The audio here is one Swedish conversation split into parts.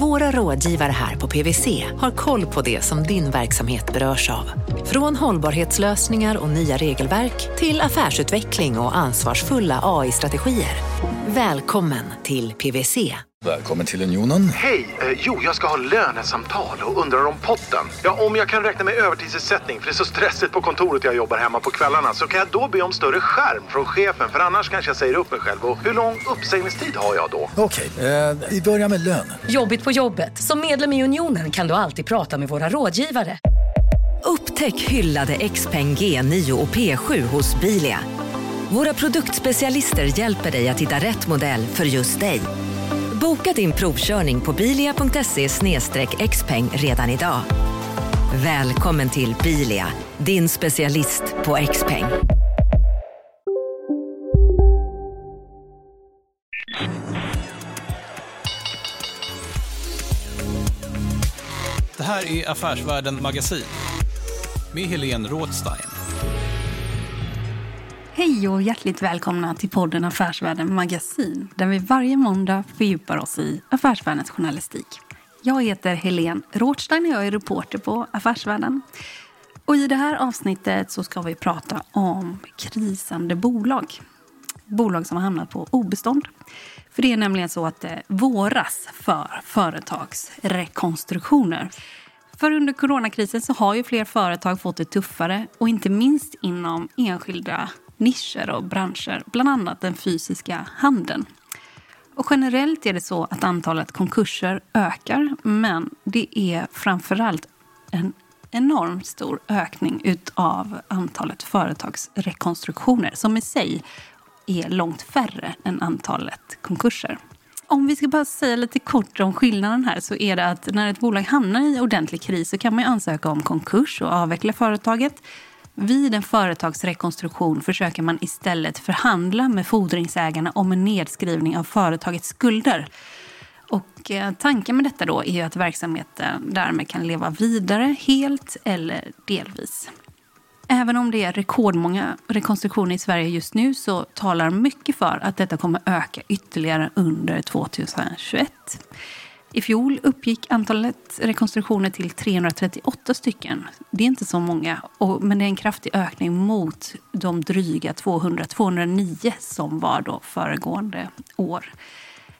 våra rådgivare här på PWC har koll på det som din verksamhet berörs av. Från hållbarhetslösningar och nya regelverk till affärsutveckling och ansvarsfulla AI-strategier. Välkommen till PWC. Välkommen till Unionen. Hej! Eh, jo, jag ska ha lönesamtal och undrar om potten. Ja, om jag kan räkna med övertidsersättning för det är så stressigt på kontoret jag jobbar hemma på kvällarna så kan jag då be om större skärm från chefen för annars kanske jag säger upp mig själv. Och hur lång uppsägningstid har jag då? Okej, eh, vi börjar med lön. Jobbigt på jobbet. Som medlem i Unionen kan du alltid prata med våra rådgivare. Upptäck hyllade XPeng G9 och P7 hos Bilia. Våra produktspecialister hjälper dig att hitta rätt modell för just dig. Boka din provkörning på bilia.se xpeng redan idag. Välkommen till Bilia, din specialist på XPeng. peng här är Affärsvärlden Magasin med Helene Rådstein. Hej och hjärtligt välkomna till podden Affärsvärlden Magasin där vi varje måndag fördjupar oss i affärsvärldens journalistik. Jag heter Helene Rådstein och jag är reporter på Affärsvärlden. Och I det här avsnittet så ska vi prata om krisande bolag. Bolag som har hamnat på obestånd. För det är nämligen så att det våras för företagsrekonstruktioner. För under coronakrisen så har ju fler företag fått det tuffare och inte minst inom enskilda nischer och branscher, bland annat den fysiska handeln. Och generellt är det så att antalet konkurser ökar men det är framförallt en enormt stor ökning av antalet företagsrekonstruktioner som i sig är långt färre än antalet konkurser. Om vi ska bara säga lite kort om skillnaden här så är det att när ett bolag hamnar i ordentlig kris så kan man ansöka om konkurs och avveckla företaget. Vid en företagsrekonstruktion försöker man istället förhandla med fordringsägarna om en nedskrivning av företagets skulder. Och eh, tanken med detta då är att verksamheten därmed kan leva vidare helt eller delvis. Även om det är rekordmånga rekonstruktioner i Sverige just nu så talar mycket för att detta kommer öka ytterligare under 2021. I fjol uppgick antalet rekonstruktioner till 338 stycken. Det är inte så många, men det är en kraftig ökning mot de dryga 200-209 som var då föregående år.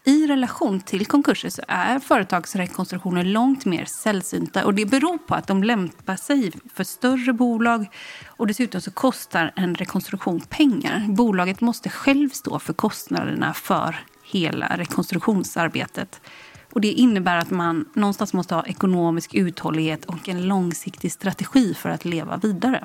I relation till konkurser så är företagsrekonstruktioner långt mer sällsynta och det beror på att de lämpar sig för större bolag och dessutom så kostar en rekonstruktion pengar. Bolaget måste själv stå för kostnaderna för hela rekonstruktionsarbetet. Och det innebär att man någonstans måste ha ekonomisk uthållighet och en långsiktig strategi för att leva vidare.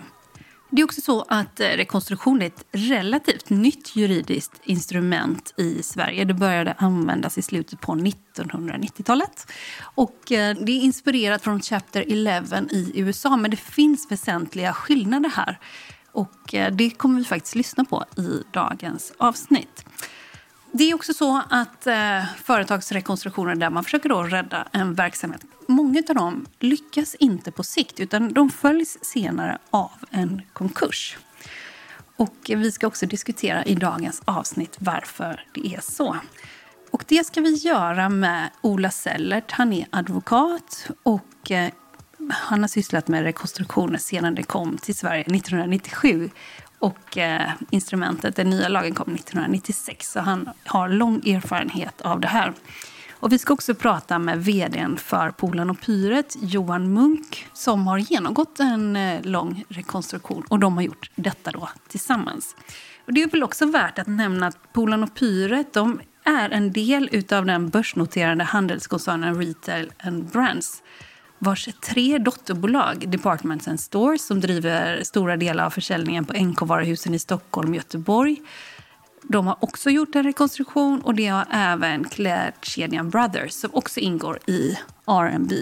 Det är också så att eh, rekonstruktion är ett relativt nytt juridiskt instrument i Sverige. Det började användas i slutet på 1990-talet. Och eh, det är inspirerat från Chapter 11 i USA, men det finns väsentliga skillnader här. Och eh, det kommer vi faktiskt lyssna på i dagens avsnitt. Det är också så att eh, företagsrekonstruktioner där man försöker då rädda en verksamhet, många av dem lyckas inte på sikt utan de följs senare av en konkurs. Och vi ska också diskutera i dagens avsnitt varför det är så. Och det ska vi göra med Ola Sellert. Han är advokat och eh, han har sysslat med rekonstruktioner sedan det kom till Sverige 1997. Och eh, instrumentet, den nya lagen kom 1996, så han har lång erfarenhet av det här. Och vi ska också prata med vd för Polen och Pyret, Johan Munk, som har genomgått en eh, lång rekonstruktion. Och de har gjort detta då tillsammans. Och det är väl också värt att nämna att Polen och Pyret de är en del av den börsnoterade handelskoncernen Retail and Brands vars tre dotterbolag, Departments and Stores som driver stora delar av försäljningen på NK-varuhusen i Stockholm och Göteborg. De har också gjort en rekonstruktion och det har även klädkedjan Brothers som också ingår i R&B.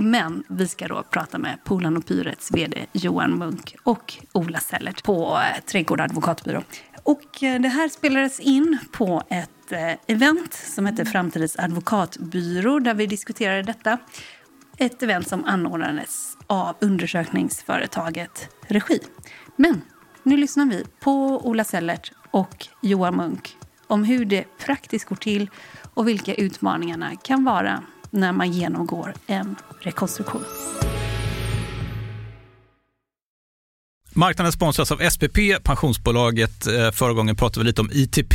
Men vi ska då prata med Polan och Pyrets vd Johan Munk och Ola Sellert på eh, Trädgård advokatbyrå. Och eh, det här spelades in på ett eh, event som heter Framtidens advokatbyrå där vi diskuterade detta. Ett event som anordnades av undersökningsföretaget Regi. Men Nu lyssnar vi på Ola Sellert och Johan Munk om hur det praktiskt går till och vilka utmaningarna kan vara när man genomgår en rekonstruktion. Marknaden sponsras av SPP, pensionsbolaget. Eh, förra gången pratade vi lite om ITP.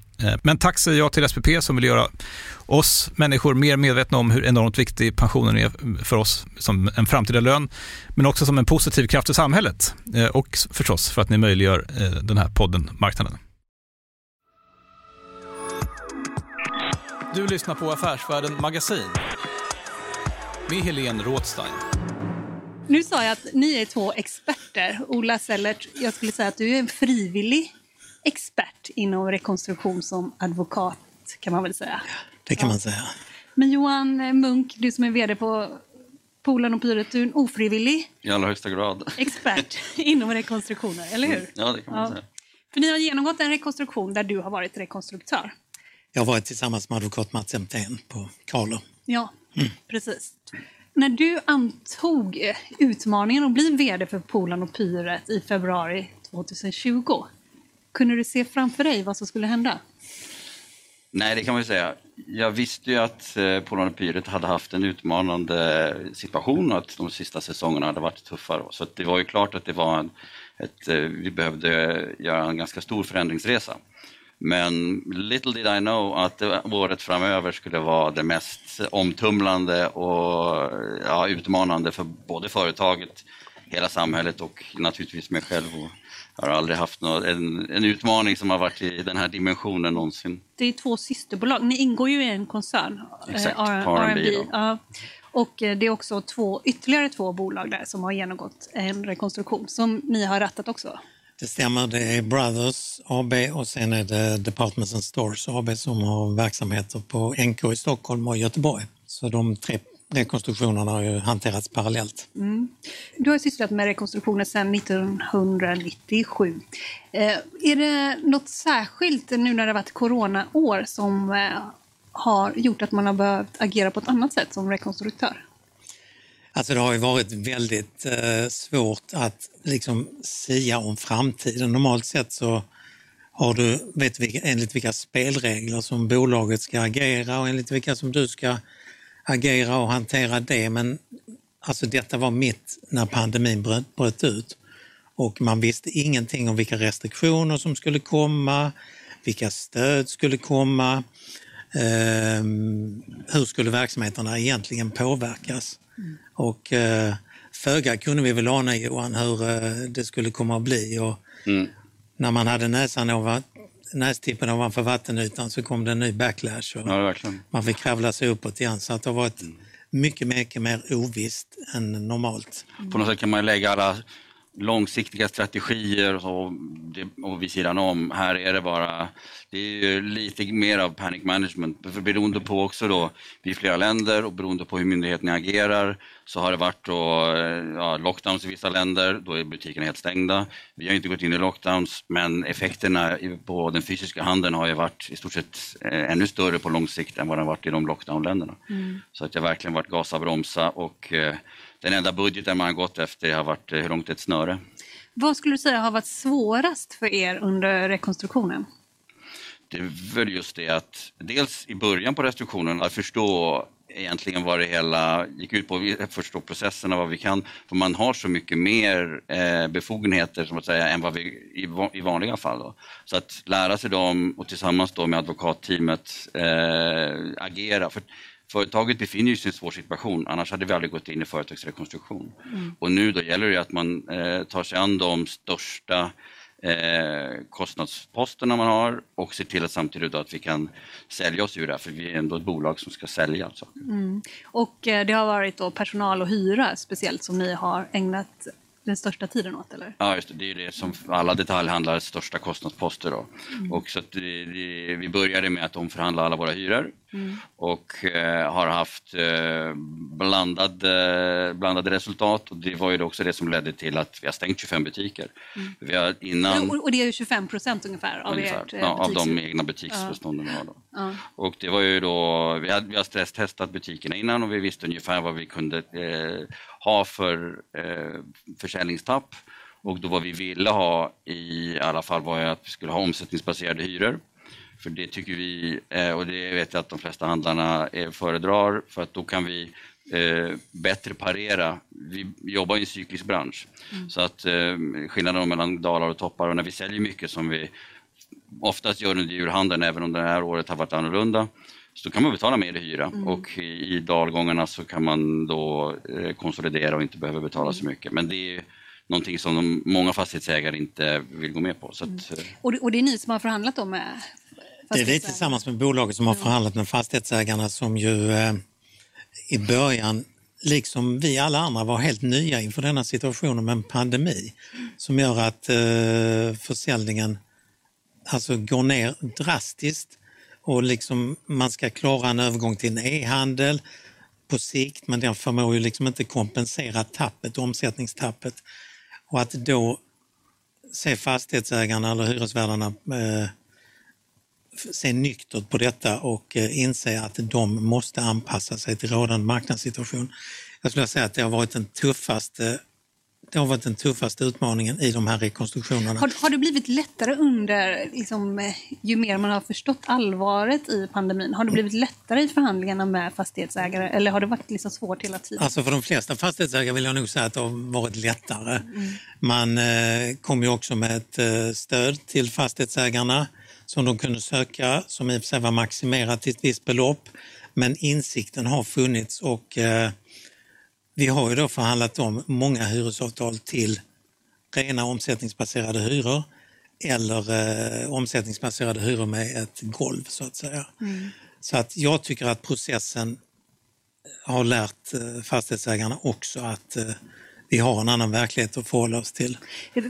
men tack säger jag till SPP som vill göra oss människor mer medvetna om hur enormt viktig pensionen är för oss som en framtida lön, men också som en positiv kraft i samhället eh, och förstås för att ni möjliggör eh, den här podden Marknaden. Du lyssnar på Affärsvärlden Magasin med Helene Rådstein. Nu sa jag att ni är två experter. Ola Sellert, jag skulle säga att du är en frivillig expert inom rekonstruktion som advokat, kan man väl säga. Det kan man säga. Men Johan Munk, du som är vd på Polen och Pyret, du är en ofrivillig I allra högsta grad. expert inom rekonstruktioner, eller hur? Ja, det kan man ja. säga. För ni har genomgått en rekonstruktion där du har varit rekonstruktör. Jag har varit tillsammans med advokat Mats Emthén på Carlo. Ja, mm. precis. När du antog utmaningen att bli vd för Polen och Pyret i februari 2020, kunde du se framför dig vad som skulle hända? Nej, det kan man ju säga. Jag visste ju att eh, Polarna Pyret hade haft en utmanande eh, situation och att de sista säsongerna hade varit tuffare. Så det var ju klart att det var en, ett, eh, vi behövde eh, göra en ganska stor förändringsresa. Men little did I know att året framöver skulle vara det mest omtumlande och ja, utmanande för både företaget, hela samhället och naturligtvis mig själv och jag har aldrig haft något, en, en, utmaning som har varit i den här dimensionen någonsin. Det är två systerbolag. Ni ingår ju i en koncern, Exakt, eh, R&B. Ja. Och eh, det är också två, ytterligare två bolag där som har genomgått en rekonstruktion som ni har rattat också. Det stämmer, det är Brothers AB och sen är det Departments and Stores AB som har verksamheter på NK i Stockholm och Göteborg. Så de tre rekonstruktionerna har ju hanterats parallellt. Mm. Du har sysslat med rekonstruktioner sedan 1997. Eh, är det något särskilt nu när det har varit coronaår som eh, har gjort att man har behövt agera på ett annat sätt som rekonstruktör? Alltså det har ju varit väldigt eh, svårt att liksom sia om framtiden. Normalt sett så har du, vet vilka, enligt vilka spelregler som bolaget ska agera och enligt vilka som du ska agera och hantera det. Men alltså detta var mitt när pandemin bröt, bröt ut och man visste ingenting om vilka restriktioner som skulle komma, vilka stöd skulle komma, eh, hur skulle verksamheterna egentligen påverkas? Mm. Och eh, föga kunde vi väl ana Johan hur eh, det skulle komma att bli. Och mm. När man hade näsan nästippen ovanför vattenytan så kom det en ny backlash och Ja, man fick kravla sig uppåt igen. Så att det har varit mycket, mycket mer ovisst än normalt. På något sätt kan man lägga alla långsiktiga strategier och, det, och vid sidan om. Här är det bara, det är ju lite mer av panic management. För beroende på också då, vi är flera länder och beroende på hur myndigheterna agerar så har det varit då, ja, lockdowns i vissa länder, då är butikerna helt stängda. Vi har inte gått in i lockdowns men effekterna på den fysiska handeln har ju varit i stort sett eh, ännu större på lång sikt än vad den varit i de lockdownländerna. Så att har verkligen varit gasa bromsa och eh, den enda budgeten man har gått efter har varit eh, hur långt ett snöre. Vad skulle du säga har varit svårast för er under rekonstruktionen? Det är väl just det att dels i början på restriktionen att förstå egentligen vad det hela gick ut på, förstå processerna, vad vi kan, för man har så mycket mer eh, befogenheter som att säga än vad vi i vanliga fall. Då. Så att lära sig dem och tillsammans då med advokatteamet eh, agera. För Företaget befinner sig i en svår situation, annars hade vi aldrig gått in i företagsrekonstruktion. Och nu då gäller det att man eh, tar sig an de största eh, kostnadsposterna man har och ser till att samtidigt att vi kan sälja oss ur det här, för vi är ändå ett bolag som ska sälja saker. Och eh, det har varit då personal och hyra speciellt som ni har ägnat den största tiden åt, eller? Ja, just det. Det är det som alla detaljhandlares största kostnadsposter. Då. Och så det, det, vi började med att omförhandla alla våra hyror och eh, har haft eh, blandade, blandade resultat och det var ju också det som ledde till att vi har stängt 25 butiker. Vi har innan... Och, och det är ju 25 procent ungefär av Ungefär, ert eh, ja, av de egna butiksbestånden vi har. Då. Och det var ju då, vi, hade, vi har stresstestat butikerna innan och vi visste ungefär vad vi kunde eh, ha för eh, försäljningstapp. Och då vad vi ville ha i alla fall var att vi skulle ha omsättningsbaserade hyror. För det tycker vi, eh, och det vet jag att de flesta handlarna eh, föredrar, för att då kan vi eh, bättre parera. Vi jobbar i en cyklisk bransch. Så att eh, skillnaden mellan dalar och toppar och när vi säljer mycket som vi oftast gör under julhandeln, även om det här året har varit annorlunda, så kan man betala mer i hyra och i, i dalgångarna så kan man då eh, konsolidera och inte behöva betala så mycket. Men det är någonting som de, många fastighetsägare inte vill gå med på. Att, eh, Och, det, och det är ni som har förhandlat med Det är vi tillsammans med bolaget som har förhandlat med fastighetsägarna som ju eh, i början, liksom vi alla andra, var helt nya inför denna situationen med en pandemi som gör att eh, försäljningen alltså går ner drastiskt och liksom man ska klara en övergång till en e-handel på sikt men den förmår ju liksom inte kompensera tappet, omsättningstappet. Och att då se fastighetsägarna eller hyresvärdarna eh, se nyktert på detta och eh, inse att de måste anpassa sig till rådande marknadssituation. Jag skulle säga att det har varit den tuffaste det har varit den tuffaste utmaningen i de här rekonstruktionerna. Har, har det blivit lättare under, liksom, eh, ju mer man har förstått allvaret i pandemin, har det blivit lättare i förhandlingarna med fastighetsägare eller har det varit liksom svårt hela tiden? Alltså för de flesta fastighetsägare vill jag nog säga att det har varit lättare. Man eh, kom ju också med ett eh, stöd till fastighetsägarna som de kunde söka, som i och för sig var maximerat till ett visst belopp. Men insikten har funnits och eh, vi har ju då förhandlat om många hyresavtal till rena omsättningsbaserade hyror eller eh, omsättningsbaserade hyror med ett golv så att säga. Så att jag tycker att processen har lärt eh, fastighetsägarna också att eh, vi har en annan verklighet att förhålla oss till.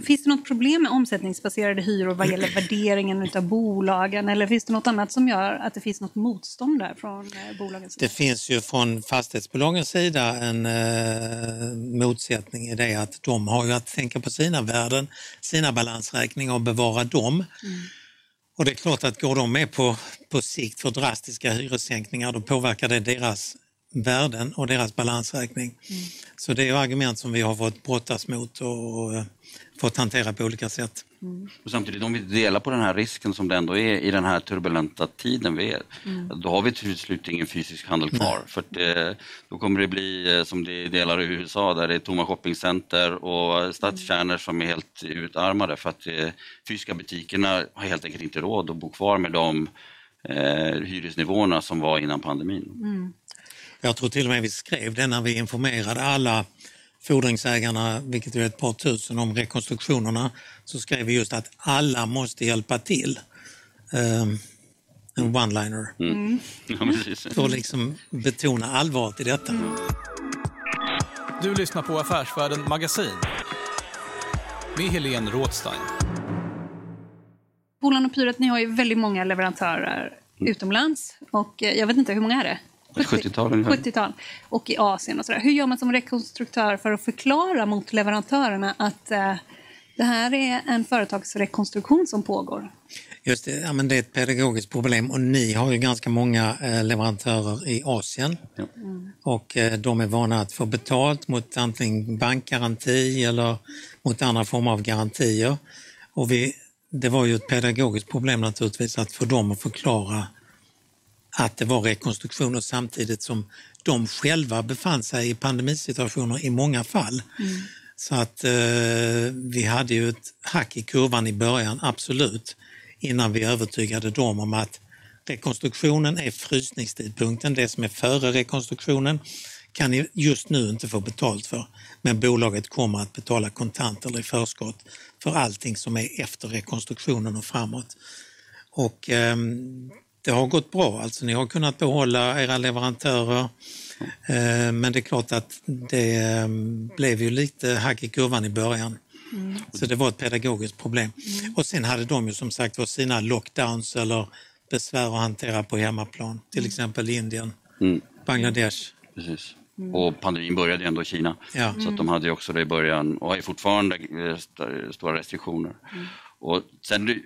Finns det något problem med omsättningsbaserade hyror vad gäller värderingen av bolagen eller finns det något annat som gör att det finns något motstånd där från eh, bolagens sida? Det finns ju från fastighetsbolagens sida en eh, motsättning i det att de har ju att tänka på sina värden, sina balansräkningar och bevara dem. Och det är klart att går de med på, på sikt för drastiska hyressänkningar då påverkar det deras värden och deras balansräkning. Så det är ju argument som vi har fått brottas mot och eh, fått hantera på olika sätt. Och samtidigt om vi delar på den här risken som det ändå är i den här turbulenta tiden vi är, då har vi till slut ingen fysisk handel kvar. För att, eh, då kommer det bli eh, som det är delar i USA där det är tomma shoppingcenter och stadskärnor som är helt utarmade för att eh, fysiska butikerna har helt enkelt inte råd att bo kvar med de eh, hyresnivåerna som var innan pandemin. Jag tror till och med vi skrev det när vi informerade alla fordringsägarna, vilket är ett par tusen, om rekonstruktionerna. Så skrev vi just att alla måste hjälpa till. eh, en one-liner. Mm. Precis. För att liksom betona allvaret i detta. Du lyssnar på Affärsvärlden Magasin med Helene Rådstein. Polarn och Pyret, ni har ju väldigt många leverantörer utomlands. Och eh, jag vet inte, hur många är det? Ett 70-tal ungefär. 70-tal. Och i Asien och sådär. Hur gör man som rekonstruktör för att förklara mot leverantörerna att eh, det här är en företagsrekonstruktion som pågår? Just det, ja, men det är ett pedagogiskt problem och ni har ju ganska många eh, leverantörer i Asien. Ja. Och eh, de är vana att få betalt mot antingen bankgaranti eller mot andra former av garantier. Och vi, det var ju ett pedagogiskt problem naturligtvis att få dem att förklara att det var rekonstruktioner samtidigt som de själva befann sig i pandemisituationer i många fall. Så att eh, vi hade ju ett hack i kurvan i början, absolut, innan vi övertygade dem om att rekonstruktionen är frysningstidpunkten, det som är före rekonstruktionen kan ni just nu inte få betalt för. Men bolaget kommer att betala kontant eller i förskott för allting som är efter rekonstruktionen och framåt. Och ehm, det har gått bra, alltså ni har kunnat behålla era leverantörer. Eh, men det är klart att det ehm, blev ju lite hack i kurvan i början. Så det var ett pedagogiskt problem. Och sen hade de ju som sagt var sina lockdowns eller besvär att hantera på hemmaplan, till exempel Indien, Mm. Bangladesh. Precis. Och pandemin började ändå i Kina. Ja. Så att de hade ju också det i början och har fortfarande eh, st- stora restriktioner. Och sen,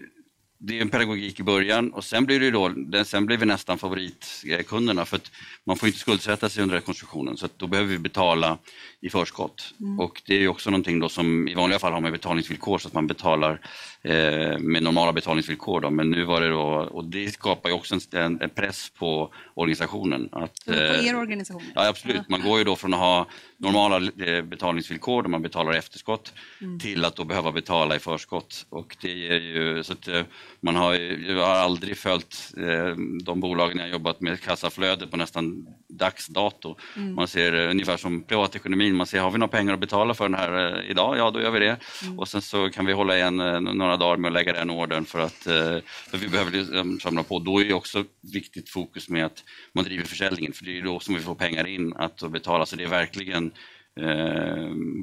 det är en pedagogik i början och sen blir det då, sen blir vi nästan favoritkunderna för att man får inte skuldsätta sig under rekonstruktionen så då behöver vi betala i förskott. Och det är också någonting då som i vanliga fall har man betalningsvillkor så att man betalar eh, med normala betalningsvillkor. Då. Men nu var det då, och det skapar ju också en, en press på organisationen. Att, På eh, er organisation? Ja, absolut. Man går ju då från att ha normala eh, betalningsvillkor där man betalar efterskott till att då behöva betala i förskott. Och det är ju, så att, eh, man har, ju- jag har aldrig följt eh, de bolagen jag jobbat med kassaflöde på nästan dagsdato. Man ser eh, ungefär som privatekonomin, man ser har vi några pengar att betala för den här eh, idag? Ja, då gör vi det. Och sen så kan vi hålla igen eh, några dagar med att lägga den ordern för att eh, för vi behöver liksom samla på. Då är ju också viktigt fokus med att man driver försäljningen för det är ju då som vi får pengar in att betala. Så det är verkligen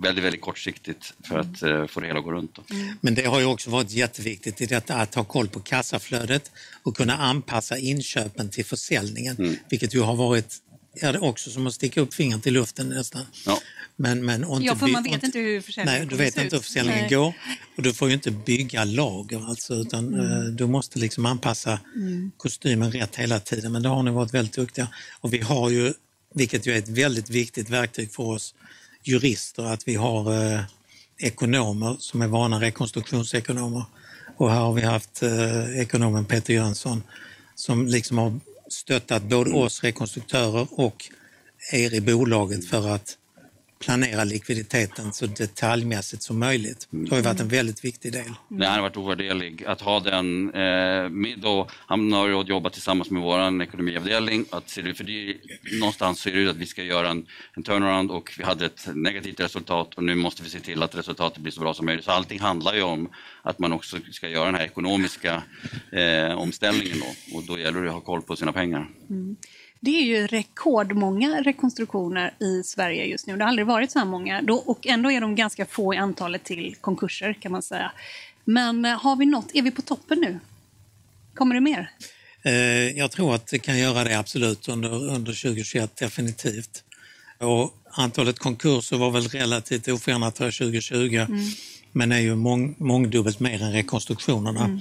väldigt, väldigt kortsiktigt för att eh, få det hela att gå runt. Då. Men det har ju också varit jätteviktigt i detta att ha koll på kassaflödet och kunna anpassa inköpen till försäljningen, vilket ju har varit ja, det är också som att sticka upp fingret i luften nästan. Ja. Men, men, och inte Ja, för man vet inte hur försäljningen Nej, du vet inte ut. hur försäljningen Nej. går och du får ju inte bygga lager alltså, utan eh, du måste liksom anpassa kostymen rätt hela tiden. Men det har ni varit väldigt duktiga. Och vi har ju, vilket ju är ett väldigt viktigt verktyg för oss jurister, att vi har eh, ekonomer som är vana rekonstruktionsekonomer. Och här har vi haft eh, ekonomen Peter Jönsson som liksom har stöttat både oss rekonstruktörer och er i bolaget för att planera likviditeten så detaljmässigt som möjligt. Det har ju varit en väldigt viktig del. Det har varit ovärderlig att ha den. Eh, med då, han har ju jobbat tillsammans med vår ekonomiavdelning. Att, se det- för det, någonstans så är det att vi ska göra en, en turnaround och vi hade ett negativt resultat och nu måste vi se till att resultatet blir så bra som möjligt. Så allting handlar ju om att man också ska göra den här ekonomiska eh, omställningen då och då gäller det att ha koll på sina pengar. Det är ju rekordmånga rekonstruktioner i Sverige just nu. Det har aldrig varit så här många. Då, och ändå är de ganska få i antalet till konkurser kan man säga. Men eh, har vi nått, är vi på toppen nu? Kommer det mer? Eh, Jag tror att det kan göra det absolut under, under 2021, definitivt. Och antalet konkurser var väl relativt oförändrat för 2020, men är ju mång, mångdubbelt mer än rekonstruktionerna.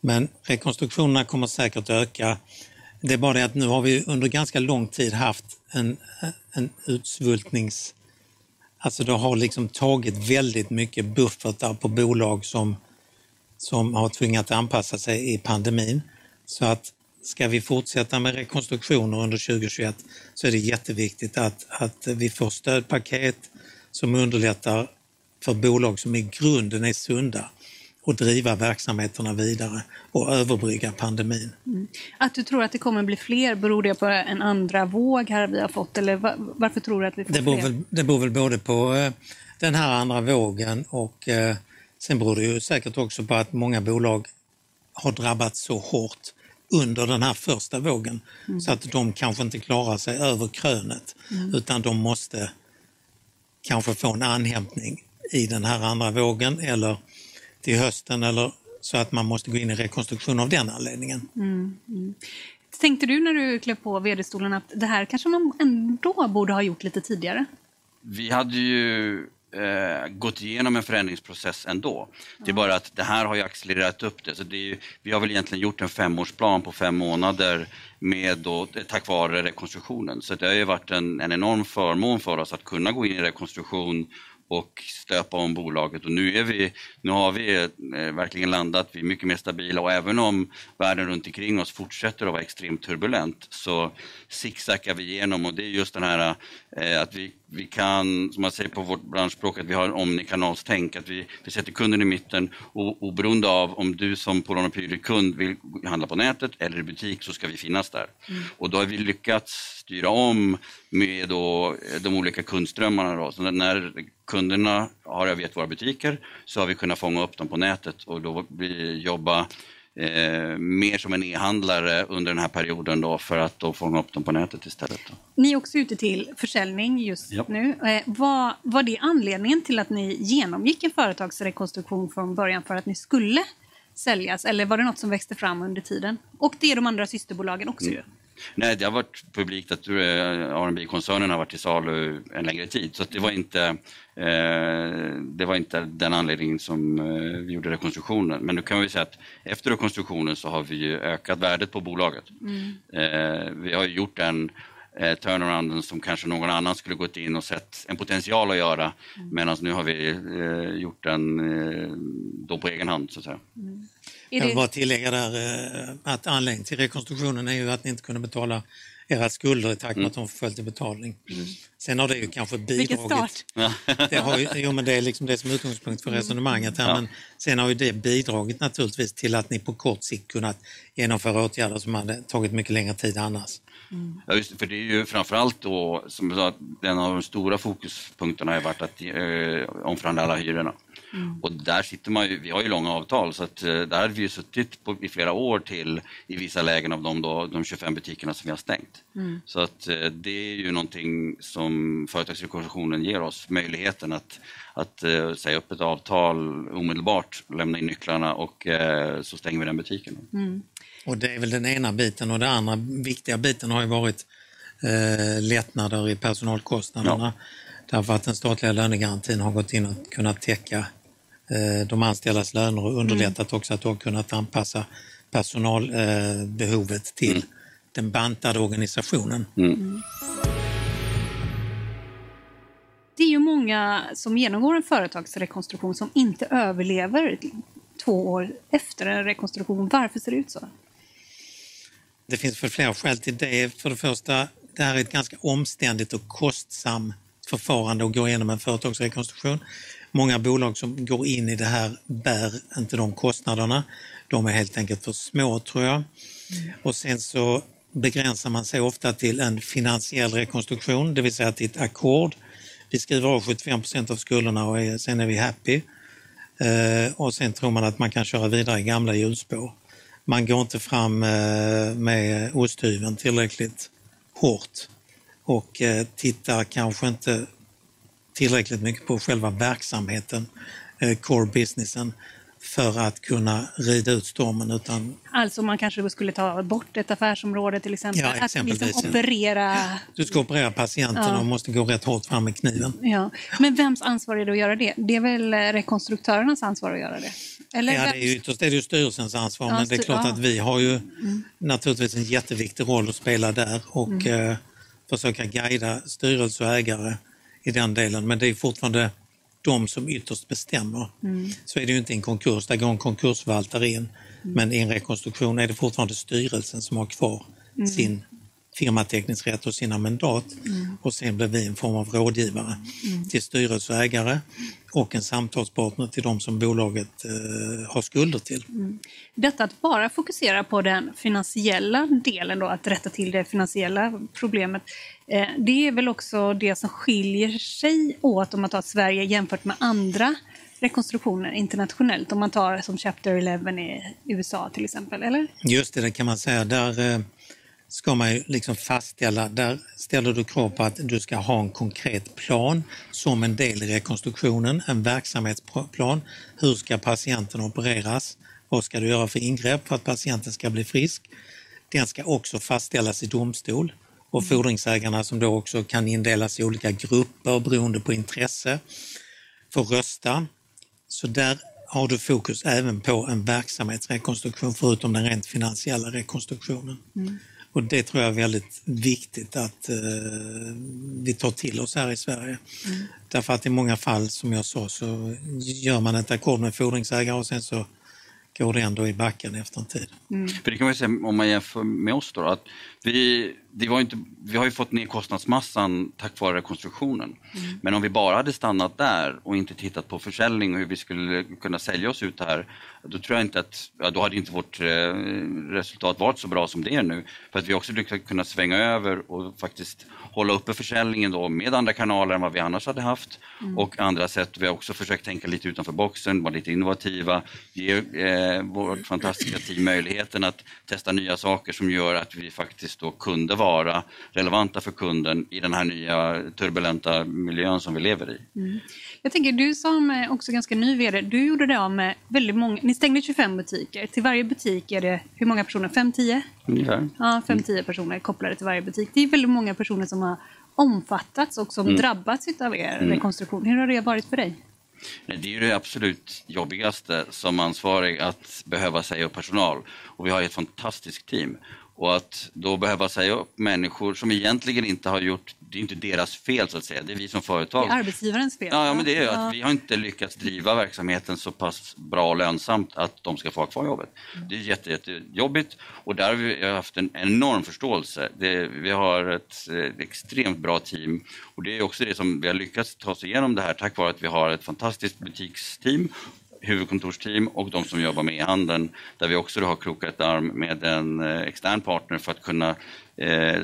Men rekonstruktionerna kommer säkert öka. Det är bara det att nu har vi under ganska lång tid haft en, en utsvultnings... Alltså det har liksom tagit väldigt mycket buffertar på bolag som, som har tvingats anpassa sig i pandemin. Så att ska vi fortsätta med rekonstruktioner under 2021 så är det jätteviktigt att, att vi får stödpaket som underlättar för bolag som i grunden är sunda och driva verksamheterna vidare och överbrygga pandemin. Att du tror att det kommer bli fler, beror det på en andra våg här vi har fått? Eller va- varför tror du att vi får Det beror, fler? väl, det beror väl både på eh, den här andra vågen och eh, sen beror det ju säkert också på att många bolag har drabbats så hårt under den här första vågen så att de kanske inte klarar sig över krönet utan de måste kanske få en anhämtning i den här andra vågen eller till hösten eller så att man måste gå in i rekonstruktion av den anledningen. Tänkte du när du klev på vd-stolen att det här kanske man ändå borde ha gjort lite tidigare? Vi hade ju eh, gått igenom en förändringsprocess ändå. Det är bara att det här har ju accelererat upp det. Så det är ju, vi har väl egentligen gjort en femårsplan på fem månader med då, tack vare rekonstruktionen. Så det har ju varit en, en enorm förmån för oss att kunna gå in i rekonstruktion och stöpa om bolaget. Och nu, är vi, nu har vi eh, verkligen landat, vi är mycket mer stabila. Och även om världen runt omkring oss fortsätter att vara extremt turbulent så zigzaggar vi igenom. Och det är just den här eh, att vi, vi kan, som man säger på vårt branschspråk, att vi har en omnikanalstänk, att vi, vi sätter kunden i mitten. Och oberoende av om du som Polonopyri-kund vill handla på nätet eller i butik så ska vi finnas där. Och då har vi lyckats styra om med då, eh, de olika kundströmmarna. Då. Så när kunderna har övergett våra butiker så har vi kunnat fånga upp dem på nätet och då vi jobba eh, mer som en e-handlare under den här perioden då för att då fånga upp dem på nätet istället. Då. Ni är också ute till försäljning just Ja. nu. Eh, vad var det anledningen till att ni genomgick en företagsrekonstruktion från början för att ni skulle säljas? Eller var det något som växte fram under tiden? Och det är de andra systerbolagen också ju. Nej, det har varit publikt att eh, rb koncernen har varit till salu en längre tid så det var inte eh, det var inte den anledningen som eh, vi gjorde rekonstruktionen. Men nu kan vi säga att efter rekonstruktionen så har vi ökat värdet på bolaget. Eh, vi har ju gjort den eh, turnarounden som kanske någon annan skulle gått in och sett en potential att göra medan nu har vi eh, gjort den då på egen hand så att säga. Är Jag vill det, bara tillägga där eh, att anledningen till rekonstruktionen är ju att ni inte kunde betala era skulder i takt med att de förföll till betalning. Sen har det ju kanske vilken bidragit start! Det, har ju, jo, men det är liksom det som är utgångspunkt för resonemanget här. Ja. Men sen har ju det bidragit naturligtvis till att ni på kort sikt kunnat genomföra åtgärder som hade tagit mycket längre tid annars. Ja, just det, för det är ju framförallt då, som jag sa, att en av de stora fokuspunkterna har varit att eh, omförhandla alla hyrorna. Och där sitter man ju, vi har ju långa avtal så att eh, där har vi ju suttit på, i flera år till i vissa lägen av de, då, de 25 butikerna som vi har stängt. Så att eh, det är ju någonting som företagsrekonstruktionen ger oss, möjligheten att, att eh, säga upp ett avtal omedelbart, lämna in nycklarna och eh, så stänger vi den butiken. Och det är väl den ena biten. Och den andra viktiga biten har ju varit eh, lättnader i personalkostnaderna. Därför att den statliga lönegarantin har gått in och kunnat täcka eh, de anställdas löner och underlättat också att de har kunnat anpassa personalbehovet eh, behovet till den bantade organisationen. Det är ju många som genomgår en företagsrekonstruktion som inte överlever två år efter en rekonstruktion. Varför ser det ut så? Det finns väl flera skäl till det. För det första, det här är ett ganska omständigt och kostsamt förfarande att gå igenom en företagsrekonstruktion. Många bolag som går in i det här bär inte de kostnaderna. De är helt enkelt för små tror jag. Och sen så begränsar man sig ofta till en finansiell rekonstruktion, det vill säga till ett ackord. Vi skriver av 75% av skulderna och är, sen är vi happy. Eh, och sen tror man att man kan köra vidare i gamla hjulspår. Man går inte fram eh, med osthyveln tillräckligt hårt och eh, tittar kanske inte tillräckligt mycket på själva verksamheten, eh, core businessen, för att kunna rida ut stormen utan Alltså man kanske skulle ta bort ett affärsområde till exempel. Ja, att liksom operera. du ska operera patienten Ja. och måste gå rätt hårt fram med kniven. Ja. Men vems ansvar är det att göra det? Det är väl rekonstruktörernas ansvar att göra det? Eller Ja, det är ju ytterst är det ju styrelsens ansvar Ja, men det är klart ja. att vi har ju naturligtvis en jätteviktig roll att spela där och eh, försöka guida styrelse och ägare i den delen. Men det är fortfarande de som ytterst bestämmer. Så är det ju inte en konkurs, där går en konkursförvaltare in. Men i en rekonstruktion är det fortfarande styrelsen som har kvar sin firmateckningsrätt och sina mandat och sen blir vi en form av rådgivare till styrelse och en samtalspartner till de som bolaget eh, har skulder till. Detta att bara fokusera på den finansiella delen, då, att rätta till det finansiella problemet, eh, det är väl också det som skiljer sig åt om man tar Sverige jämfört med andra rekonstruktioner internationellt? Om man tar som Chapter 11 i USA till exempel, eller? Just det, det kan man säga. Där eh, ska man ju liksom fastställa, där ställer du krav på att du ska ha en konkret plan som en del i rekonstruktionen, en verksamhetsplan. Hur ska patienten opereras? Vad ska du göra för ingrepp för att patienten ska bli frisk? Den ska också fastställas i domstol och fordringsägarna som då också kan indelas i olika grupper beroende på intresse får rösta. Så där har du fokus även på en verksamhetsrekonstruktion förutom den rent finansiella rekonstruktionen. Mm. Och det tror jag är väldigt viktigt att eh, vi tar till oss här i Sverige. Mm. Därför att i många fall, som jag sa, så gör man ett ackord med fordringsägare och sen så går det ändå i backen efter en tid. Mm. För det kan man säga om man jämför med oss då, att vi, det var inte, vi har ju fått ner kostnadsmassan tack vare rekonstruktionen. Mm. Men om vi bara hade stannat där och inte tittat på försäljning och hur vi skulle kunna sälja oss ut här, då tror jag inte att, ja, då hade inte vårt eh, resultat varit så bra som det är nu. För att vi också lyckats kunna svänga över och faktiskt hålla uppe försäljningen då med andra kanaler än vad vi annars hade haft mm. och andra sätt. Vi har också försökt tänka lite utanför boxen, vara lite innovativa, ge eh, vårt fantastiska team möjligheten att testa nya saker som gör att vi faktiskt då kunde vara relevanta för kunden i den här nya turbulenta miljön som vi lever i. Mm. Jag tänker, du som också ganska ny VD, du gjorde det av med väldigt många, ni stängde 25 butiker. Till varje butik är det hur många personer? 5-10? Ungefär. Ja, 5-10 personer kopplade till varje butik. Det är väldigt många personer som har omfattats och som mm. drabbats av er mm. rekonstruktion. Hur har det varit för dig? Det är det absolut jobbigaste som ansvarig att behöva säga upp personal. Och vi har ett fantastiskt team. Och att då behöva säga upp människor som egentligen inte har gjort, det är inte deras fel så att säga, det är vi som företag. Det är arbetsgivarens fel. Ja, ja men det är att vi har inte lyckats driva verksamheten så pass bra och lönsamt att de ska få ha kvar jobbet. Mm. Det är jätte, jättejobbigt och där har vi haft en enorm förståelse. Det, vi har ett, ett extremt bra team och det är också det som vi har lyckats ta oss igenom det här tack vare att vi har ett fantastiskt butiksteam huvudkontorsteam och de som jobbar med e-handeln där vi också har krokat arm med en eh, extern partner för att kunna Eh,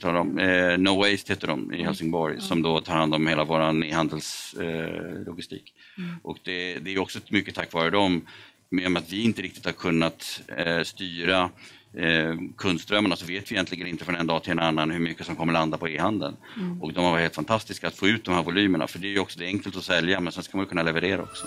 dem, eh, no Waste heter de i mm. Helsingborg mm. som då tar hand om hela vår e-handelslogistik. Eh, mm. Och det, det, är också mycket tack vare dem, med att vi inte riktigt har kunnat eh, styra eh, kundströmmarna så vet vi egentligen inte från en dag till en annan hur mycket som kommer landa på e-handeln. Mm. Och de har varit helt fantastiska att få ut de här volymerna för det är ju också det är enkelt att sälja men sen ska man kunna leverera också.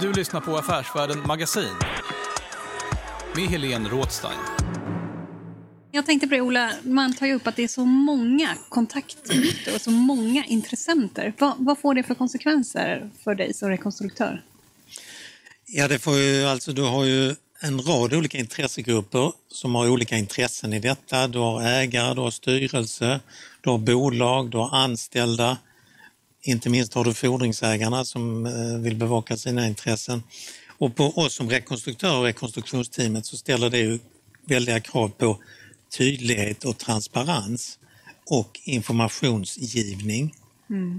Du lyssnar på Affärsvärlden Magasin med Helene Rådstein. Jag tänkte på det, Ola, man tar ju upp att det är så många kontaktytor och så många intressenter. Vad, vad, får det för konsekvenser för dig som rekonstruktör? Ja, det får ju, alltså, du har ju en rad olika intressegrupper som har olika intressen i detta. Du har ägare, du har styrelse, du har bolag, du har anställda, inte minst har du fordringsägarna som eh, vill bevaka sina intressen. Och på oss som rekonstruktörer och rekonstruktionsteamet så ställer det ju väldiga krav på tydlighet och transparens. och informationsgivning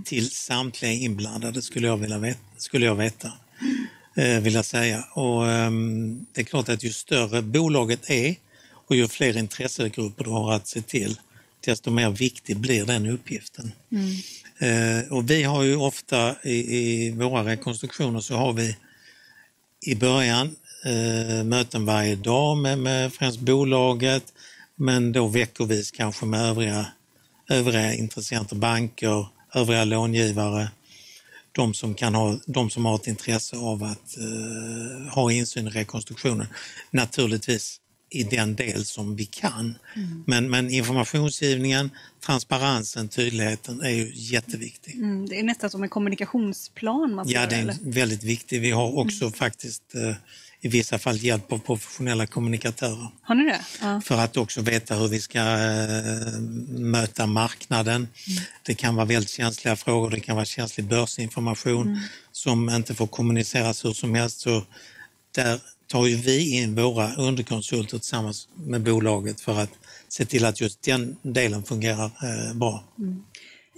till samtliga inblandade skulle jag vilja veta. Skulle jag veta eh, vill jag säga. Och, ehm, det är klart att ju större bolaget är och ju fler intressegrupper du har att se till, desto mer viktig blir den uppgiften. Eh, Eh, och vi har ju ofta i, i våra rekonstruktioner så har vi i början eh, möten varje dag med, med främst bolaget, men då veckovis kanske med övriga, övriga intressenter, banker, övriga långivare, de som, kan ha, de som har ett intresse av att eh, ha insyn i rekonstruktionen. Naturligtvis i den del som vi kan. Men, men informationsgivningen, transparensen, tydligheten är ju jätteviktig. Mm, det är nästan som en kommunikationsplan man Ja, det är eller? väldigt viktigt. Vi har också faktiskt eh, i vissa fall hjälp av professionella kommunikatörer Har ni det? Ja. för att också veta hur vi ska eh, möta marknaden. Det kan vara väldigt känsliga frågor, det kan vara känslig börsinformation som inte får kommuniceras hur som helst. Så där tar ju vi in våra underkonsulter tillsammans med bolaget för att se till att just den delen fungerar eh, bra.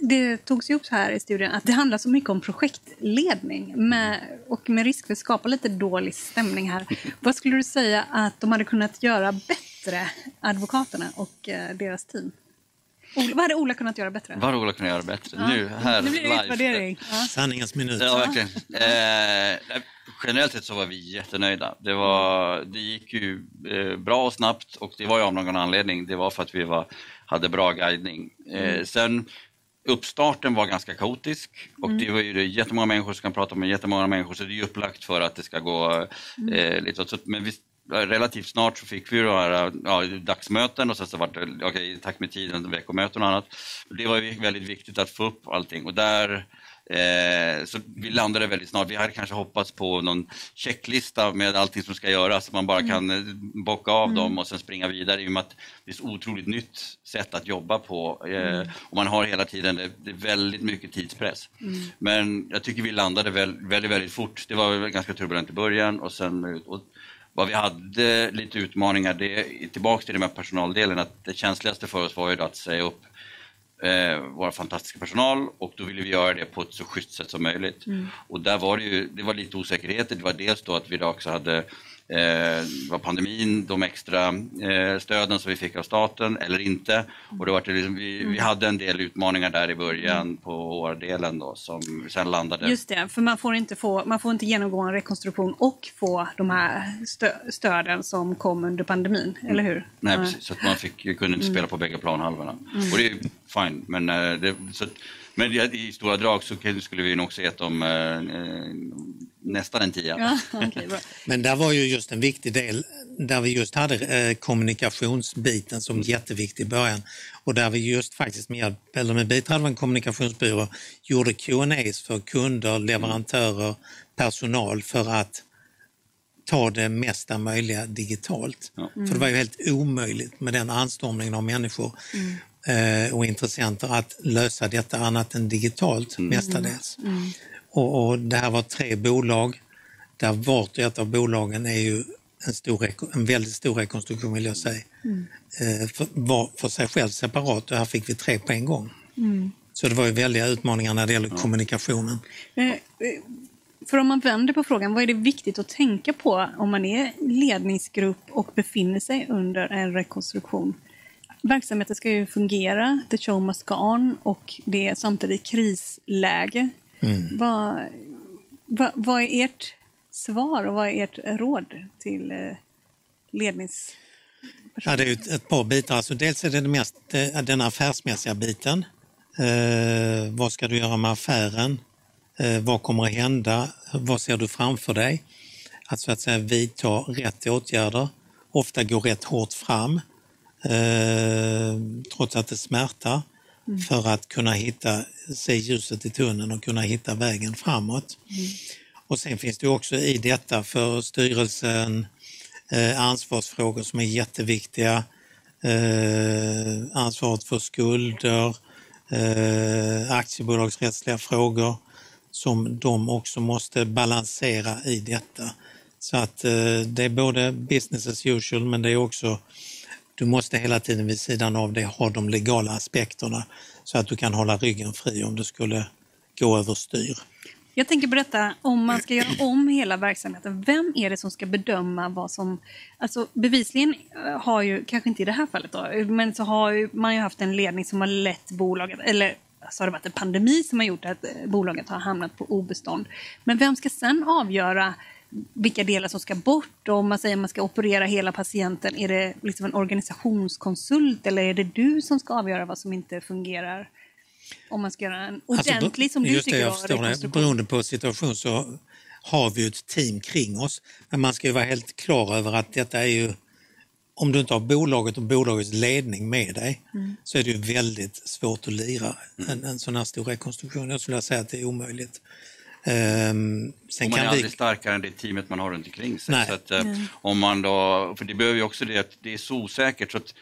Det togs ju upp här i studien att det handlar så mycket om projektledning med, och med risk för att skapa lite dålig stämning här. Vad skulle du säga att de hade kunnat göra bättre, advokaterna och eh, deras team? Vad hade Ola kunnat göra bättre? Vad hade Ola kunnat göra bättre? Ja. Nu, här, Nu blir det live. utvärdering. Ja. Sanningens minut. Ja, verkligen. Eh, generellt sett så var vi jättenöjda. Det, var, det gick ju eh, bra och snabbt och det var ju av någon anledning. Det var för att vi var, hade bra guidning. Eh, sen uppstarten var ganska kaotisk och det var ju det jättemånga människor som kan prata med jättemånga människor så det är ju upplagt för att det ska gå eh, lite så, Men vi, relativt snart så fick vi några ja, dagsmöten och sen så var det, okej, i takt med tiden, veckomöten och annat. Det var väldigt viktigt att få upp allting och där Eh, så vi landade väldigt snart. Vi hade kanske hoppats på någon checklista med allting som ska göras, så man bara kan eh, bocka av dem och sen springa vidare i och med att det är ett otroligt nytt sätt att jobba på. Eh, och man har hela tiden, det, det är väldigt mycket tidspress. Men jag tycker vi landade väl, väldigt, väldigt fort. Det var ganska turbulent i början och sen och vad vi hade lite utmaningar, det är tillbaks till det med personaldelen, att det känsligaste för oss var ju att säga upp eh, vår fantastiska personal och då ville vi göra det på ett så schysst sätt som möjligt. Och där var det ju, det var lite osäkerheter. Det var dels då att vi då också hade det var pandemin, de extra eh, stöden som vi fick av staten eller inte. Och det var det liksom, vi, vi hade en del utmaningar där i början på vårdelen då som sen landade. Just det, för man får, inte få, man får inte genomgå en rekonstruktion och få de här stö, stöden som kom under pandemin, eller hur? Nej, Ja. precis. Så att man fick, kunde inte spela på bägge planhalvorna. Och det är fine, men, eh, det, så, att- men i stora drag så skulle vi nog dem eh, eh, nästan en tia. Ja, bra. Men där var ju just en viktig del där vi just hade eh, kommunikationsbiten som jätteviktig i början och där vi just faktiskt med, hjälp, eller med biträde av en kommunikationsbyrå gjorde Q&As för kunder, leverantörer, personal för att ta det mesta möjliga digitalt. Ja. För det var ju helt omöjligt med den anstormningen av människor eh, och intressenter att lösa detta annat än digitalt mestadels. Och, och det här var tre bolag där vart och ett av bolagen är ju en, stor, en väldigt stor rekonstruktion vill jag säga. Eh, för, var för sig själv separat och här fick vi tre på en gång. Så det var ju väldiga utmaningar när det gäller kommunikationen. Eh, eh, För om man vänder på frågan, vad är det viktigt att tänka på om man är ledningsgrupp och befinner sig under en rekonstruktion? Verksamheten ska ju fungera, the show must go on och det är samtidigt krisläge. Vad, vad, vad är ert svar och vad är ert råd till eh, lednings... Ja, det är ett, par bitar. Alltså dels är det, det mest, eh, den affärsmässiga biten. Eh, vad ska du göra med affären? Eh, vad kommer att hända? Vad ser du framför dig? Att så att säga vidta rätt åtgärder. Ofta gå rätt hårt fram eh, trots att det smärtar för att kunna hitta, se ljuset i tunneln och kunna hitta vägen framåt. Och sen finns det också i detta för styrelsen eh, ansvarsfrågor som är jätteviktiga. Eh, ansvaret för skulder, eh, aktiebolagsrättsliga frågor som de också måste balansera i detta. Så att eh, det är både business as usual men det är också du måste hela tiden vid sidan av det ha de legala aspekterna så att du kan hålla ryggen fri om du skulle gå överstyr. Jag tänker berätta om man ska göra om hela verksamheten, vem är det som ska bedöma vad som... Alltså bevisligen eh, har ju, kanske inte i det här fallet då, men så har ju, man ju haft en ledning som har lett bolaget, eller så har det varit en pandemi som har gjort att eh, bolaget har hamnat på obestånd. Men vem ska sen avgöra vilka delar som ska bort? Och om man säger att man ska operera hela patienten, är det liksom en organisationskonsult eller är det du som ska avgöra vad som inte fungerar? Om man ska göra en Alltså, ordentlig, som du just det, tycker, jag förstår det. Beroende på situation så har vi ett team kring oss. Men man ska ju vara helt klar över att detta är ju, om du inte har bolaget och bolagets ledning med dig, Mm. så är det ju väldigt svårt att lira en, en sån här stor rekonstruktion. Jag skulle säga att det är omöjligt. Sen och man är kan vi... aldrig starkare än det teamet man har runt omkring sig. Nej. Så att, eh, om man då, för det behöver ju också det att det är så osäkert. Så att,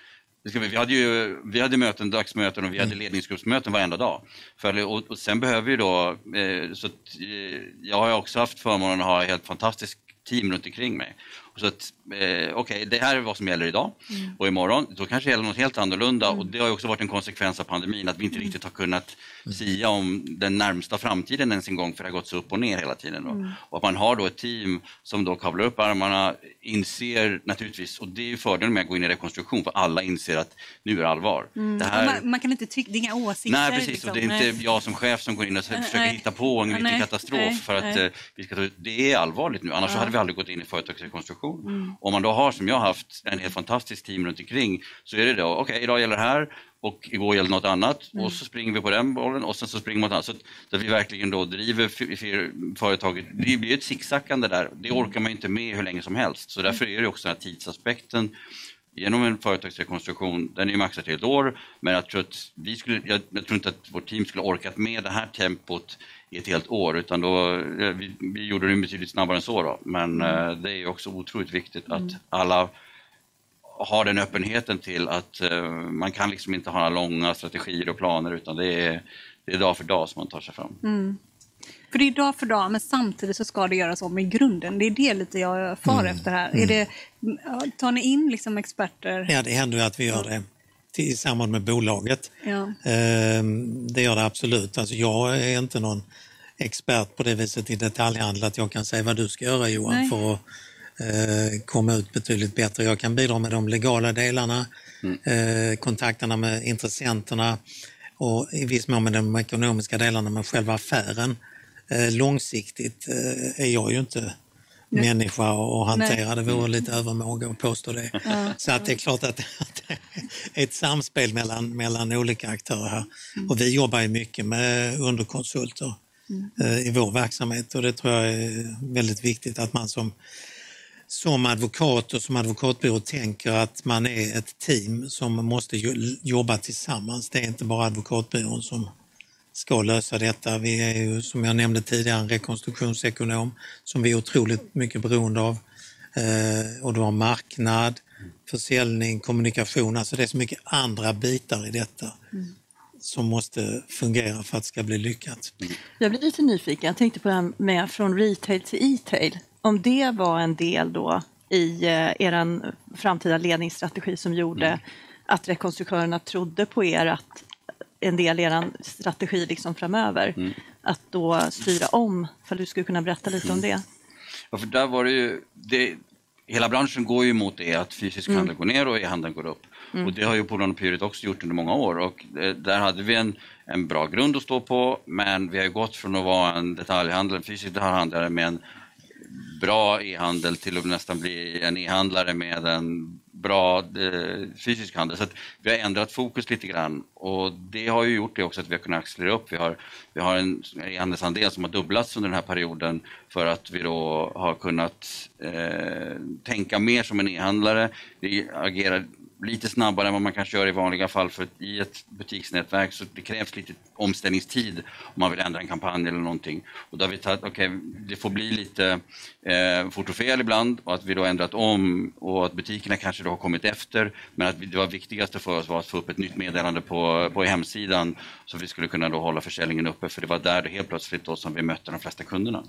vi, hade ju vi hade möten, dagsmöten och vi hade ledningsgruppsmöten varenda dag. För, och, och sen behöver vi då, eh, så att, eh, jag har också haft förmånen att ha ett helt fantastiskt team runt omkring mig. Så att, eh, okej, det här är vad som gäller idag och imorgon, då kanske det gäller något helt annorlunda och det har ju också varit en konsekvens av pandemin att vi inte riktigt har kunnat sia om den närmsta framtiden ens en gång för det har gått så upp och ner hela tiden. Då. Och att man har då ett team som då kavlar upp armarna, inser naturligtvis, och det är ju fördelen med att gå in i rekonstruktion för alla inser att nu är det allvar. Det Och här, man, man kan inte tycka, det är inga åsikter. Nej, precis. liksom. Och det är inte Nej. jag som chef som går in och försöker nej. hitta på en Nej, liten katastrof nej, för att nej. eh, vi ska ta. Det är allvarligt nu, annars så hade vi aldrig gått in i företagsrekonstruktion. Mm. Om man då har, som jag haft, en helt fantastisk team runt omkring så är det då, okej, idag gäller det här och igår gällde något annat Mm. och så springer vi på den bollen och sen så springer vi mot annat. Så, att- så att vi verkligen då driver företaget. Det blir ett zigzackande där. Det orkar man inte med hur länge som helst. Så därför är det också den här tidsaspekten genom en företagsrekonstruktion, den är ju maxad till ett år, men jag tror, att vi skulle, jag, jag tror inte att vårt team skulle orkat med det här tempot i ett helt år, utan då, eh, vi, vi gjorde det betydligt snabbare än så. Då. Men eh, det är också otroligt viktigt att alla har den öppenheten till att eh, man kan liksom inte ha några långa strategier och planer, utan det är, det är dag för dag som man tar sig fram. För det är dag för dag, men samtidigt så ska det göras om i grunden. Det är det lite jag far Mm. efter här. Är det, tar ni in liksom experter? Ja, det händer ju att vi gör det i samband med bolaget. Ja. Ehm, Det gör det absolut. Alltså jag är inte någon expert på det viset i detaljhandel att jag kan säga vad du ska göra Johan Nej. för att eh, komma ut betydligt bättre. Jag kan bidra med de legala delarna, eh, kontakterna med intressenterna och i viss mån med de ekonomiska delarna med själva affären. Eh, Långsiktigt eh, är jag ju inte människa att hantera. Det vore lite övermåga att påstå det. Så att det är klart att det är ett samspel mellan, mellan olika aktörer här. Och vi jobbar ju mycket med underkonsulter eh, i vår verksamhet och det tror jag är väldigt viktigt att man som, som advokat och som advokatbyrå tänker att man är ett team som måste jo- jobba tillsammans. Det är inte bara advokatbyrån som ska lösa detta. Vi är ju, som jag nämnde tidigare, en rekonstruktionsekonom som vi är otroligt mycket beroende av. Eh, och du har marknad, försäljning, kommunikation, alltså det är så mycket andra bitar i detta som måste fungera för att det ska bli lyckat. Jag blir lite nyfiken. Jag tänkte på det här med från retail till e-tail. Om det var en del då i eh, er framtida ledningsstrategi som gjorde att rekonstruktörerna trodde på er att en del i er strategi liksom framöver. Att då styra om, för du skulle kunna berätta lite om det. Ja, för där var det ju, det, hela branschen går ju mot det att fysisk handel går ner och e-handeln går upp. Och det har ju Polarn och Pyret också gjort under många år och eh, där hade vi en, en bra grund att stå på men vi har ju gått från att vara en detaljhandel, en fysisk detaljhandlare med en bra e-handel till att nästan bli en e-handlare med en bra eh, fysisk handel. Så att vi har ändrat fokus lite grann och det har ju gjort det också att vi har kunnat accelerera upp. Vi har, vi har en e-handelsandel som har dubblats under den här perioden för att vi då har kunnat eh, tänka mer som en e-handlare. Vi agerar lite snabbare än vad man kanske gör i vanliga fall för i ett butiksnätverk så det krävs lite omställningstid om man vill ändra en kampanj eller någonting. Och då har vi tagit, okej, det får bli lite eh, fort och fel ibland och att vi då ändrat om och att butikerna kanske då har kommit efter men att det var viktigaste för oss var att få upp ett nytt meddelande på, på hemsidan så vi skulle kunna då hålla försäljningen uppe för det var där det helt plötsligt då som vi mötte de flesta kunderna.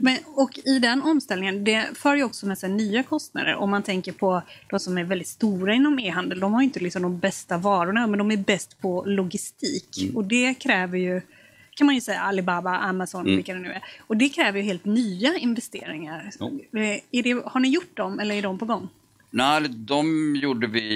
Men, och i den omställningen, det för ju också med sig nya kostnader. Om man tänker på de som är väldigt stora inom e-handel, de har inte liksom de bästa varorna, men de är bäst på logistik. Mm. Och det kräver ju, kan man ju säga, Alibaba, Amazon, Mm. vilka det nu är. Och det kräver ju helt nya investeringar. Jo. Eh, Är det, har ni gjort dem, eller är de på gång? Nej, de gjorde vi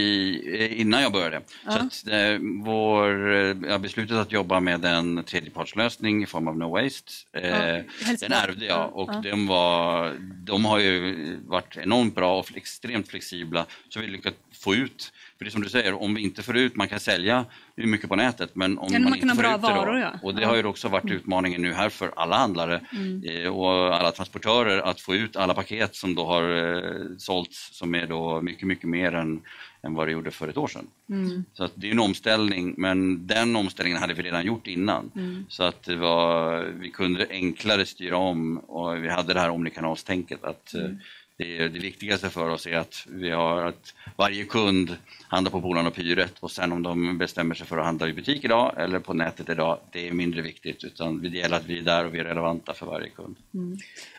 eh, innan jag började. Så att, eh, vår, eh, ja, beslutet att jobba med en tredjepartslösning i form av No Waste, eh, Hälsovård. den ärvde jag och Ja. Den var, de har ju varit enormt bra och extremt flexibla så vi lyckats få ut, för det är som du säger, om vi inte får ut, man kan sälja mycket på nätet men om Ja, man, man kan inte får bra ut det då, ja. och det har ju också varit utmaningen nu här för alla handlare Mm. eh, och alla transportörer att få ut alla paket som då har eh, sålts som är då mycket, mycket mer än, än vad det gjorde för ett år sedan. Mm. Så att det är en omställning, men den omställningen hade vi redan gjort innan. Mm. Så att var, vi kunde enklare styra om och vi hade det här omnikanalstänket. Att, Mm. eh, det, det viktigaste för oss är att vi har att varje kund handlar på Polarn och Pyret och sen om de bestämmer sig för att handla i butik idag eller på nätet idag, det är mindre viktigt utan det gäller att vi är där och vi är relevanta för varje kund.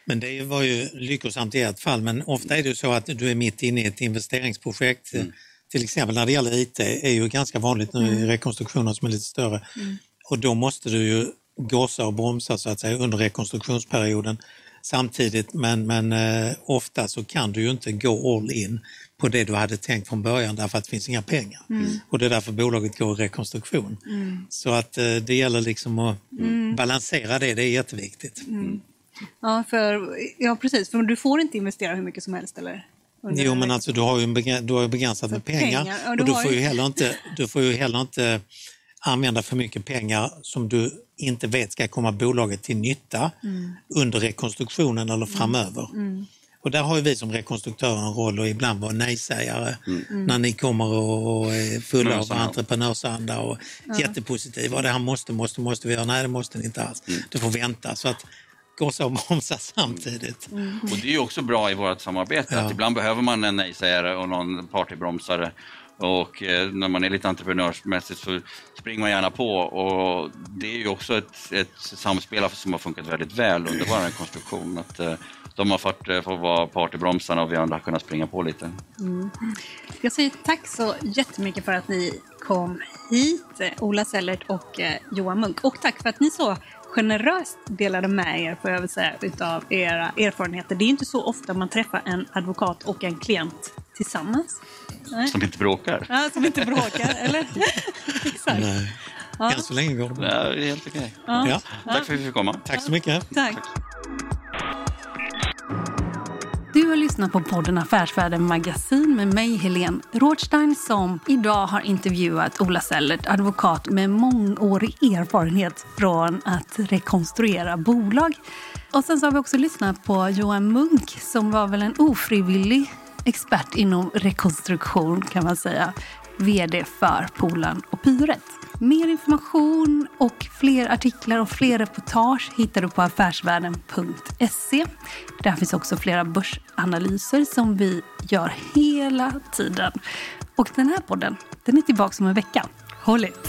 Men det var ju lyckosamt i ert fall, men ofta är det så att du är mitt inne i ett investeringsprojekt. Till exempel när det gäller IT är ju ganska vanligt nu i rekonstruktioner som är lite större. Och då måste du ju gasa och bromsa så att säga under rekonstruktionsperioden samtidigt men, men eh, ofta så kan du ju inte gå all in på det du hade tänkt från början därför att det finns inga pengar. Mm. Och det är därför bolaget går i rekonstruktion. Mm. Så att eh, det gäller liksom att Mm. balansera det, det är jätteviktigt. Mm. Ja, för, ja, precis. För du får inte investera hur mycket som helst, eller? Jo men alltså du har ju, en begräns- du har ju begränsat med pengar, pengar, ja, du och du får, ju- ju heller inte, du får ju heller inte använda för mycket pengar som du inte vet ska komma bolaget till nytta Mm. under rekonstruktionen eller framöver. Mm. Och där har ju vi som rekonstruktörer en roll och ibland vara nej-sägare Mm. när ni kommer och, är fulla av Entreprenörsanda. och Ja. jättepositiva. Det här måste, måste, måste vi göra. Nej, det måste ni inte alls. Det får vänta. Så att gasa och bromsa samtidigt. Och det är ju också bra i vårt samarbete, Ja. att ibland behöver man en nej-sägare och någon partybromsare. Och eh, när man är lite entreprenörsmässigt så springer man gärna på och det är ju också ett, ett samspel som har funkat väldigt väl under vår konstruktion Att, eh, de har fått, eh, fått vara partybromsarna och vi andra har kunnat springa på lite. Mm. Jag säger tack så jättemycket för att ni kom hit, eh, Ola Sellert och eh, Johan Munk. Och tack för att ni så generöst delade med er, får jag väl säga, utav era erfarenheter. Det är inte så ofta man träffar en advokat och en klient tillsammans. Nej. Som inte bråkar. Ja, som inte bråkar, eller? Exakt. Nej. Ja. Än så länge går det bra. Det är helt okej. Ja. Ja. Tack för att vi fick komma. Tack så mycket. Tack. Du har lyssnat på podden Affärsvärlden Magasin med mig, Helene Rothstein, som idag har intervjuat Ola Sellert, advokat med mångårig erfarenhet från att rekonstruera bolag. Och sen så har vi också lyssnat på Johan Munk som var väl en ofrivillig expert inom rekonstruktion kan man säga. VD för Polan och Pyret. Mer information och fler artiklar och fler reportage hittar du på affärsvärlden.se. Där finns också flera börsanalyser som vi gör hela tiden. Och den här podden, den är tillbaka om en vecka. Håll ut!